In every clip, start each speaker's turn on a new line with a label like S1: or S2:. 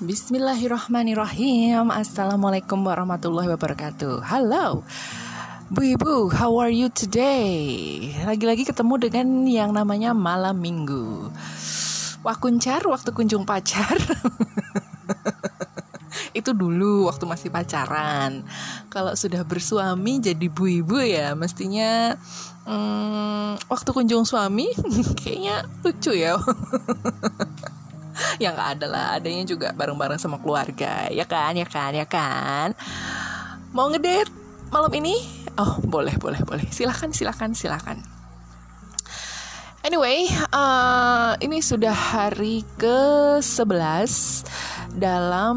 S1: Bismillahirrahmanirrahim. Assalamualaikum warahmatullahi wabarakatuh. Halo. Bu Ibu, how are you today? Lagi-lagi ketemu dengan yang namanya malam minggu. Wah kuncar, waktu kunjung pacar. Itu dulu waktu masih pacaran. Kalau sudah bersuami jadi bu ibu ya Mestinya hmm, Waktu kunjung suami Kayaknya lucu ya ya nggak ada lah adanya juga bareng-bareng sama keluarga. Ya kan ya kan ya kan. Mau ngedate malam ini? Oh boleh boleh boleh. Silahkan silahkan silahkan Anyway, uh, ini sudah hari ke-11 dalam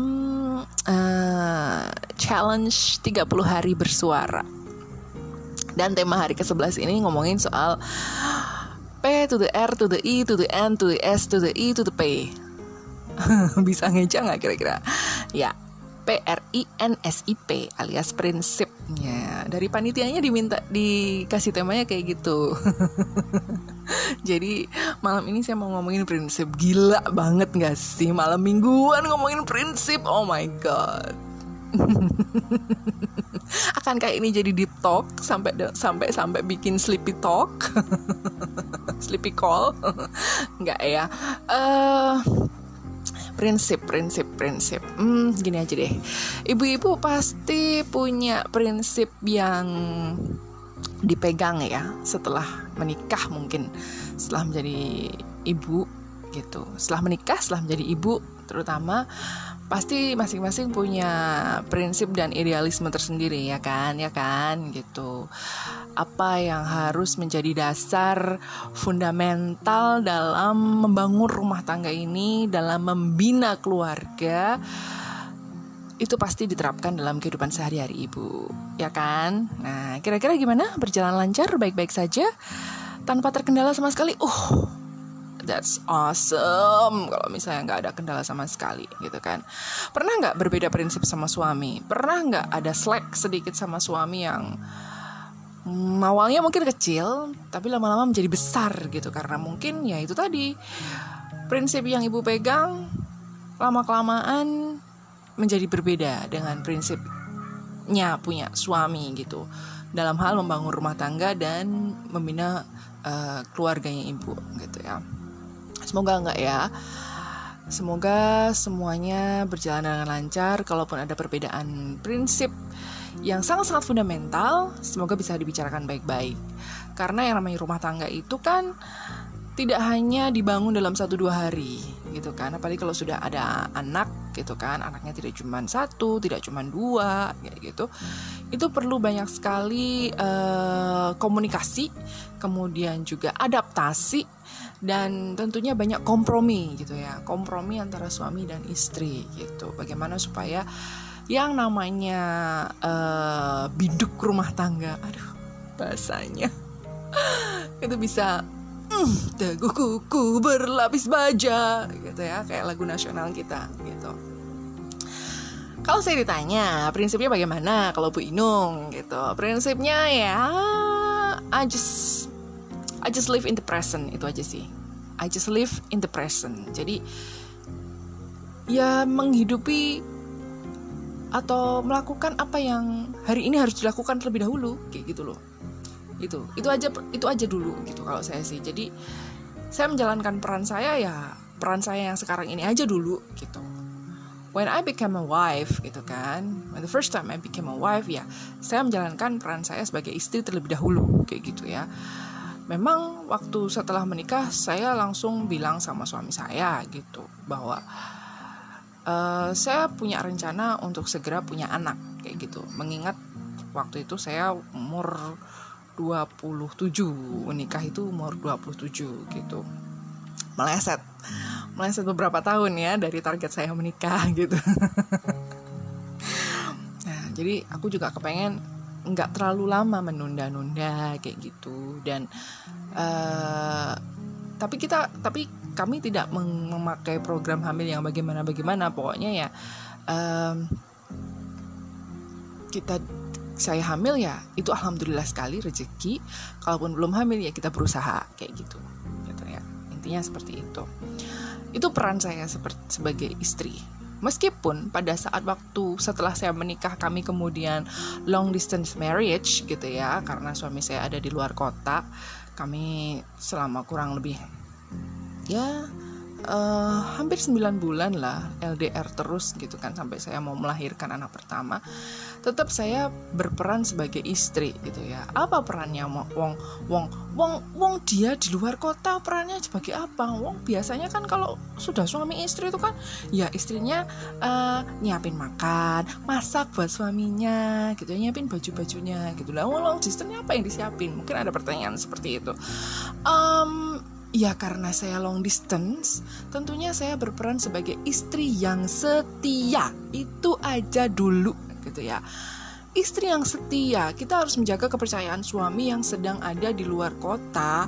S1: uh, challenge 30 hari bersuara. Dan tema hari ke-11 ini ngomongin soal P to the R to the E to the N to the S to the E to the P. bisa ngeja nggak kira-kira? Ya P R I N S I P alias prinsipnya. Dari panitianya diminta dikasih temanya kayak gitu. Jadi malam ini saya mau ngomongin prinsip. Gila banget gak sih? Malam mingguan ngomongin prinsip. Oh my god. Akan kayak ini jadi deep talk? Sampai sampai sampai bikin sleepy talk? Sleepy call? Nggak ya? Uh, prinsip prinsip prinsip. Hmm gini aja deh. Ibu-ibu pasti punya prinsip yang dipegang ya setelah menikah mungkin. Setelah menjadi ibu gitu. Setelah menikah setelah menjadi ibu terutama pasti masing-masing punya prinsip dan idealisme tersendiri ya kan ya kan gitu apa yang harus menjadi dasar fundamental dalam membangun rumah tangga ini, dalam membina keluarga, itu pasti diterapkan dalam kehidupan sehari-hari ibu, ya kan? Nah, kira-kira gimana? Berjalan lancar, baik-baik saja, tanpa terkendala sama sekali. Uh, that's awesome. Kalau misalnya nggak ada kendala sama sekali gitu kan. Pernah nggak berbeda prinsip sama suami? Pernah nggak ada slack sedikit sama suami yang hmm, awalnya mungkin kecil tapi lama-lama menjadi besar gitu. Karena mungkin ya itu tadi prinsip yang ibu pegang lama kelamaan menjadi berbeda dengan prinsipnya punya suami gitu. Dalam hal membangun rumah tangga dan membina uh, keluarganya ibu gitu ya semoga enggak ya semoga semuanya berjalan dengan lancar kalaupun ada perbedaan prinsip yang sangat-sangat fundamental, semoga bisa dibicarakan baik-baik. Karena yang namanya rumah tangga itu kan tidak hanya dibangun dalam satu dua hari gitu kan. Apalagi kalau sudah ada anak gitu kan anaknya tidak cuma satu tidak cuma dua gitu. Itu perlu banyak sekali uh, komunikasi kemudian juga adaptasi dan tentunya banyak kompromi gitu ya. Kompromi antara suami dan istri gitu. Bagaimana supaya yang namanya uh, biduk rumah tangga aduh bahasanya. Itu bisa mm, berlapis baja gitu ya kayak lagu nasional kita gitu. Kalau saya ditanya prinsipnya bagaimana kalau Bu Inung gitu? Prinsipnya ya I just I just live in the present itu aja sih. I just live in the present. Jadi ya menghidupi atau melakukan apa yang hari ini harus dilakukan terlebih dahulu kayak gitu loh itu itu aja itu aja dulu gitu kalau saya sih. Jadi saya menjalankan peran saya ya peran saya yang sekarang ini aja dulu gitu. When I became a wife gitu kan when the first time I became a wife ya saya menjalankan peran saya sebagai istri terlebih dahulu kayak gitu ya. Memang waktu setelah menikah saya langsung bilang sama suami saya gitu bahwa uh, saya punya rencana untuk segera punya anak kayak gitu. Mengingat waktu itu saya umur 27 menikah itu umur 27 gitu. Meleset. Meleset beberapa tahun ya dari target saya menikah gitu. Nah jadi aku juga kepengen nggak terlalu lama menunda-nunda kayak gitu. Dan uh, tapi kita tapi kami tidak memakai program hamil yang bagaimana bagaimana pokoknya ya um, kita saya hamil ya itu alhamdulillah sekali rezeki. Kalaupun belum hamil ya kita berusaha kayak gitu. Gitu ya. Intinya seperti itu. Itu peran saya seperti sebagai istri. Meskipun pada saat waktu setelah saya menikah kami kemudian long distance marriage gitu ya karena suami saya ada di luar kota kami selama kurang lebih ya uh, hampir 9 bulan lah LDR terus gitu kan sampai saya mau melahirkan anak pertama. Tetap saya berperan sebagai istri gitu ya. Apa perannya wong wong wong wong dia di luar kota perannya sebagai apa? Wong biasanya kan kalau sudah suami istri itu kan ya istrinya uh, nyiapin makan masak buat suaminya gitu ya, nyiapin baju bajunya gitu lah. Wong distance apa yang disiapin? Mungkin ada pertanyaan seperti itu. Um, Ya karena saya long distance, tentunya saya berperan sebagai istri yang setia. Itu aja dulu gitu ya. Istri yang setia, kita harus menjaga kepercayaan suami yang sedang ada di luar kota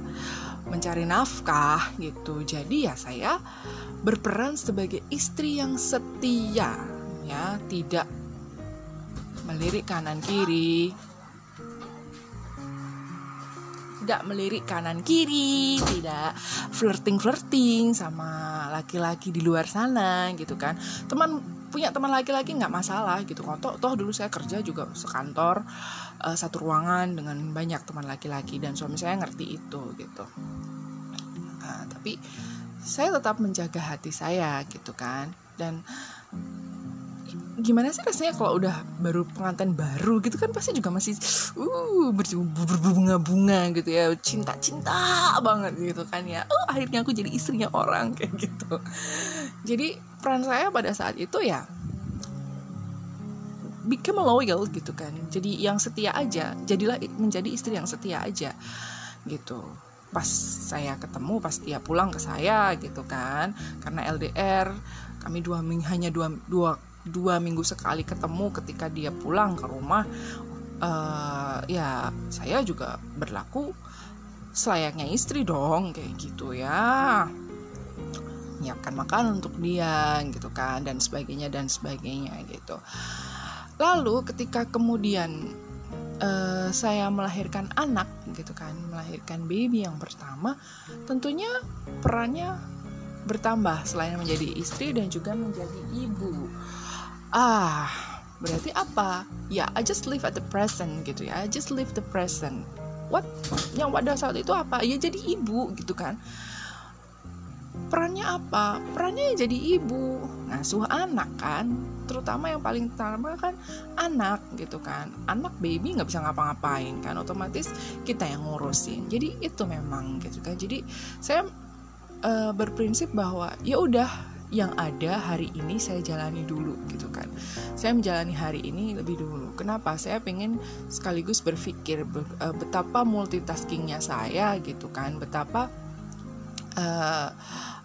S1: mencari nafkah gitu. Jadi ya saya berperan sebagai istri yang setia ya, tidak melirik kanan kiri, tidak melirik kanan kiri, tidak flirting-flirting sama laki-laki di luar sana gitu kan. Teman punya teman laki-laki nggak masalah gitu kok. Toh, toh dulu saya kerja juga sekantor uh, satu ruangan dengan banyak teman laki-laki dan suami saya ngerti itu gitu. Nah, tapi saya tetap menjaga hati saya gitu kan dan gimana sih rasanya kalau udah baru pengantin baru gitu kan pasti juga masih uh berbunga-bunga gitu ya. Cinta-cinta banget gitu kan ya. Oh akhirnya aku jadi istrinya orang kayak gitu. Jadi peran saya pada saat itu ya become loyal gitu kan. Jadi yang setia aja jadilah menjadi istri yang setia aja gitu. Pas saya ketemu pas dia pulang ke saya gitu kan. Karena LDR kami dua hanya dua dua dua minggu sekali ketemu ketika dia pulang ke rumah uh, ya saya juga berlaku selayaknya istri dong kayak gitu ya. Nyiapkan makan untuk dia gitu kan dan sebagainya dan sebagainya gitu. Lalu ketika kemudian uh, saya melahirkan anak gitu kan melahirkan baby yang pertama tentunya perannya bertambah selain menjadi istri dan juga menjadi ibu ah berarti apa? Ya I just live at the present gitu ya. I just live the present. What? Yang pada saat itu apa? Ya jadi ibu gitu kan. Perannya apa? Perannya ya jadi ibu ngasuh anak kan. Terutama yang paling utama kan anak gitu kan. Anak baby nggak bisa ngapa-ngapain kan. Otomatis kita yang ngurusin. Jadi itu memang gitu kan. Jadi saya uh, berprinsip bahwa ya udah yang ada hari ini saya jalani dulu gitu kan. Saya menjalani hari ini lebih dulu. Kenapa? Saya pengen sekaligus berpikir uh, betapa multitaskingnya saya gitu kan. Betapa uh,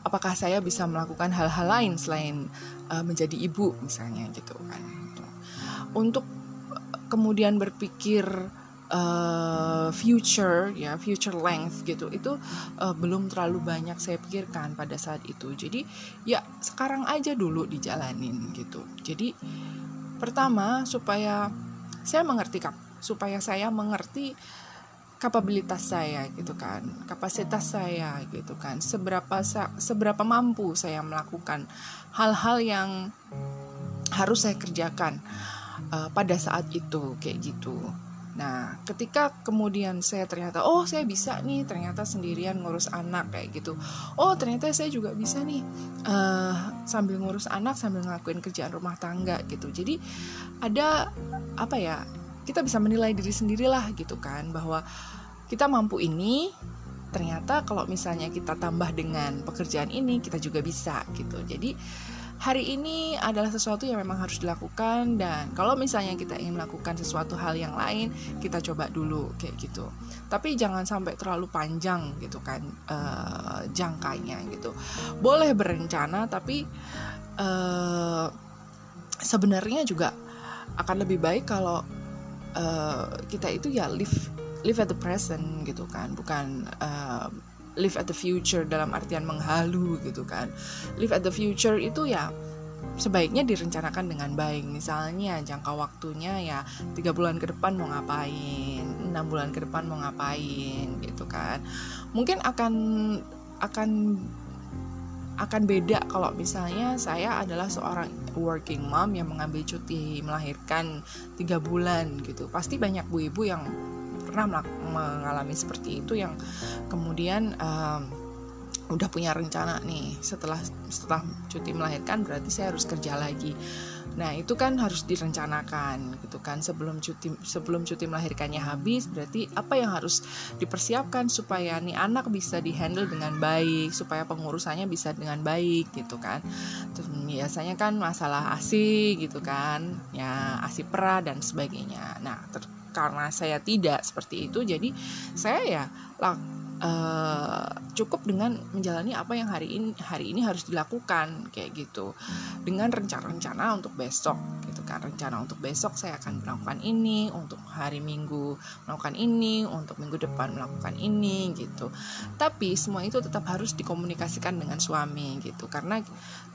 S1: apakah saya bisa melakukan hal-hal lain selain uh, menjadi ibu misalnya gitu kan. Untuk kemudian berpikir uh, future ya future length gitu itu uh, belum terlalu banyak saya pikirkan pada saat itu. Jadi ya sekarang aja dulu dijalanin gitu. Jadi pertama supaya saya mengerti supaya saya mengerti kapabilitas saya gitu kan kapasitas saya gitu kan. Seberapa seberapa mampu saya melakukan hal-hal yang harus saya kerjakan uh, pada saat itu kayak gitu Nah, ketika kemudian saya ternyata, oh saya bisa nih, ternyata sendirian ngurus anak kayak gitu. Oh ternyata saya juga bisa nih uh, sambil ngurus anak sambil ngelakuin kerjaan rumah tangga gitu. Jadi ada apa ya? Kita bisa menilai diri sendirilah gitu kan bahwa kita mampu ini. Ternyata kalau misalnya kita tambah dengan pekerjaan ini, kita juga bisa gitu. Jadi hari ini adalah sesuatu yang memang harus dilakukan dan kalau misalnya kita ingin melakukan sesuatu hal yang lain kita coba dulu kayak gitu. Tapi jangan sampai terlalu panjang gitu kan uh, jangkanya gitu. Boleh berencana tapi uh, sebenarnya juga akan lebih baik kalau uh, kita itu ya live live at the present gitu kan. Bukan uh, live at the future dalam artian menghalu gitu kan. Live at the future itu ya sebaiknya direncanakan dengan baik. Misalnya jangka waktunya ya tiga bulan ke depan mau ngapain enam bulan ke depan mau ngapain gitu kan. Mungkin akan akan akan beda kalau misalnya saya adalah seorang working mom yang mengambil cuti melahirkan tiga bulan gitu. Pasti banyak bu ibu yang pernah mengalami seperti itu yang kemudian um, udah punya rencana nih. Setelah setelah cuti melahirkan berarti saya harus kerja lagi. Nah itu kan harus direncanakan gitu kan. Sebelum cuti sebelum cuti melahirkannya habis berarti apa yang harus dipersiapkan supaya nih anak bisa dihandle dengan baik supaya pengurusannya bisa dengan baik gitu kan. Terus biasanya kan masalah asi gitu kan ya asi perah dan sebagainya. Nah ter karena saya tidak seperti itu jadi saya ya uh, cukup dengan menjalani apa yang hari ini hari ini harus dilakukan kayak gitu. Dengan rencana-rencana untuk besok gitu kan. Rencana untuk besok saya akan melakukan ini untuk hari minggu melakukan ini untuk minggu depan melakukan ini gitu. Tapi semua itu tetap harus dikomunikasikan dengan suami gitu. Karena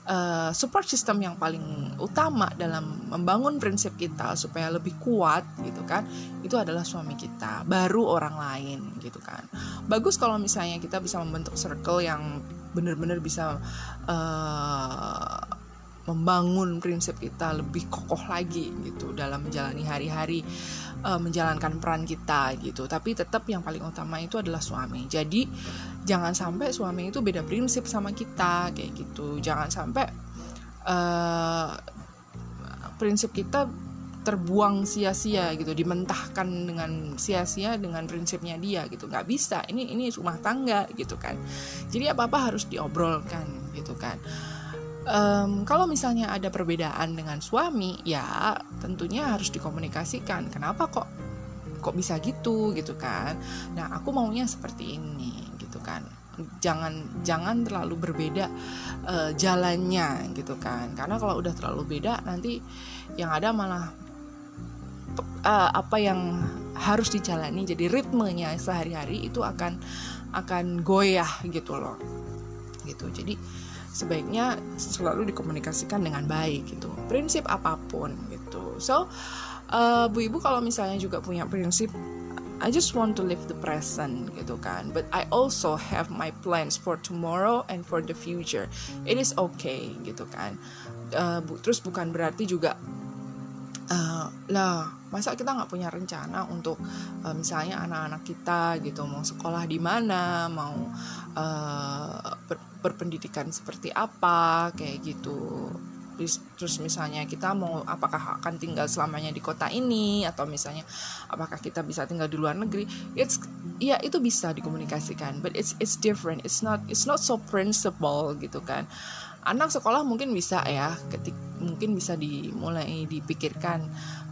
S1: uh, support system yang paling utama dalam membangun prinsip kita supaya lebih kuat gitu kan itu adalah suami kita baru orang lain gitu kan. Bagus kalau misalnya kita bisa membentuk circle yang benar-benar bisa uh, membangun prinsip kita lebih kokoh lagi gitu dalam menjalani hari-hari uh, menjalankan peran kita gitu. Tapi tetap yang paling utama itu adalah suami. Jadi jangan sampai suami itu beda prinsip sama kita kayak gitu. Jangan sampai uh, prinsip kita terbuang sia-sia gitu dimentahkan dengan sia-sia dengan prinsipnya dia gitu. Nggak bisa ini ini rumah tangga gitu kan. Jadi apa apa harus diobrolkan gitu kan. Um, kalau misalnya ada perbedaan dengan suami ya tentunya harus dikomunikasikan. Kenapa kok kok bisa gitu gitu kan? Nah aku maunya seperti ini gitu kan. Jangan jangan terlalu berbeda uh, jalannya gitu kan. Karena kalau udah terlalu beda nanti yang ada malah uh, apa yang harus dijalani jadi ritmenya sehari-hari itu akan akan goyah gitu loh. Gitu. Jadi sebaiknya selalu dikomunikasikan dengan baik gitu. Prinsip apa pun gitu. So uh, bu ibu kalau misalnya juga punya prinsip I just want to live the present gitu kan. But I also have my plans for tomorrow and for the future. It is okay gitu kan. Uh, bu, terus bukan berarti juga uh, lah masa kita nggak punya rencana untuk uh, misalnya anak-anak kita gitu mau sekolah di mana mau uh, ber, berpendidikan seperti apa kayak gitu. Terus misalnya kita mau apakah akan tinggal selamanya di kota ini atau misalnya apakah kita bisa tinggal di luar negeri it's ya itu bisa dikomunikasikan but it's it's different. It's not it's not so principle gitu kan. Anak sekolah mungkin bisa ya ketik mungkin bisa dimulai dipikirkan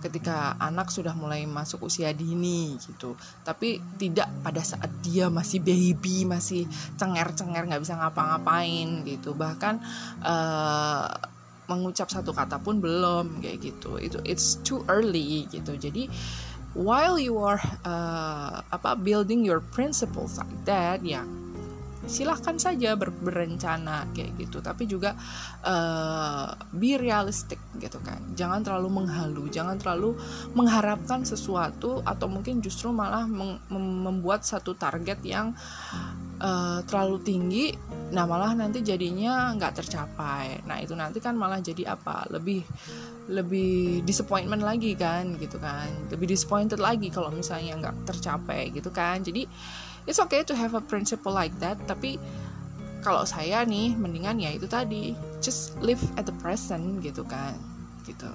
S1: ketika anak sudah mulai masuk usia dini gitu. Tapi tidak pada saat dia masih baby masih cenger-cenger nggak bisa ngapa-ngapain gitu. Bahkan uh, mengucap satu kata pun belum kayak gitu. Itu it's too early gitu. Jadi while you are uh, apa building your principles like that ya silahkan saja ber berencana kayak gitu. Tapi juga uh, be realistic gitu kan. Jangan terlalu menghalu jangan terlalu mengharapkan sesuatu atau mungkin justru malah membuat satu target yang uh, terlalu tinggi nah malah nanti jadinya nggak tercapai. Nah itu nanti kan malah jadi apa? Lebih lebih disappointment lagi kan gitu kan. Lebih disappointed lagi kalau misalnya nggak tercapai gitu kan. Jadi it's okay to have a principle like that tapi kalau saya nih mendingan ya itu tadi just live at the present gitu kan gitu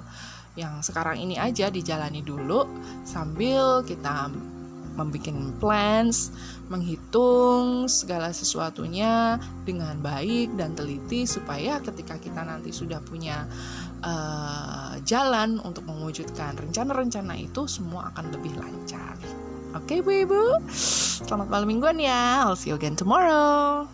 S1: yang sekarang ini aja dijalani dulu sambil kita membuat plans, menghitung segala sesuatunya dengan baik dan teliti supaya ketika kita nanti sudah punya uh, jalan untuk mewujudkan rencana-rencana itu semua akan lebih lancar. Oke, okay, Bu Ibu. Selamat malam mingguan ya. I'll see you again tomorrow.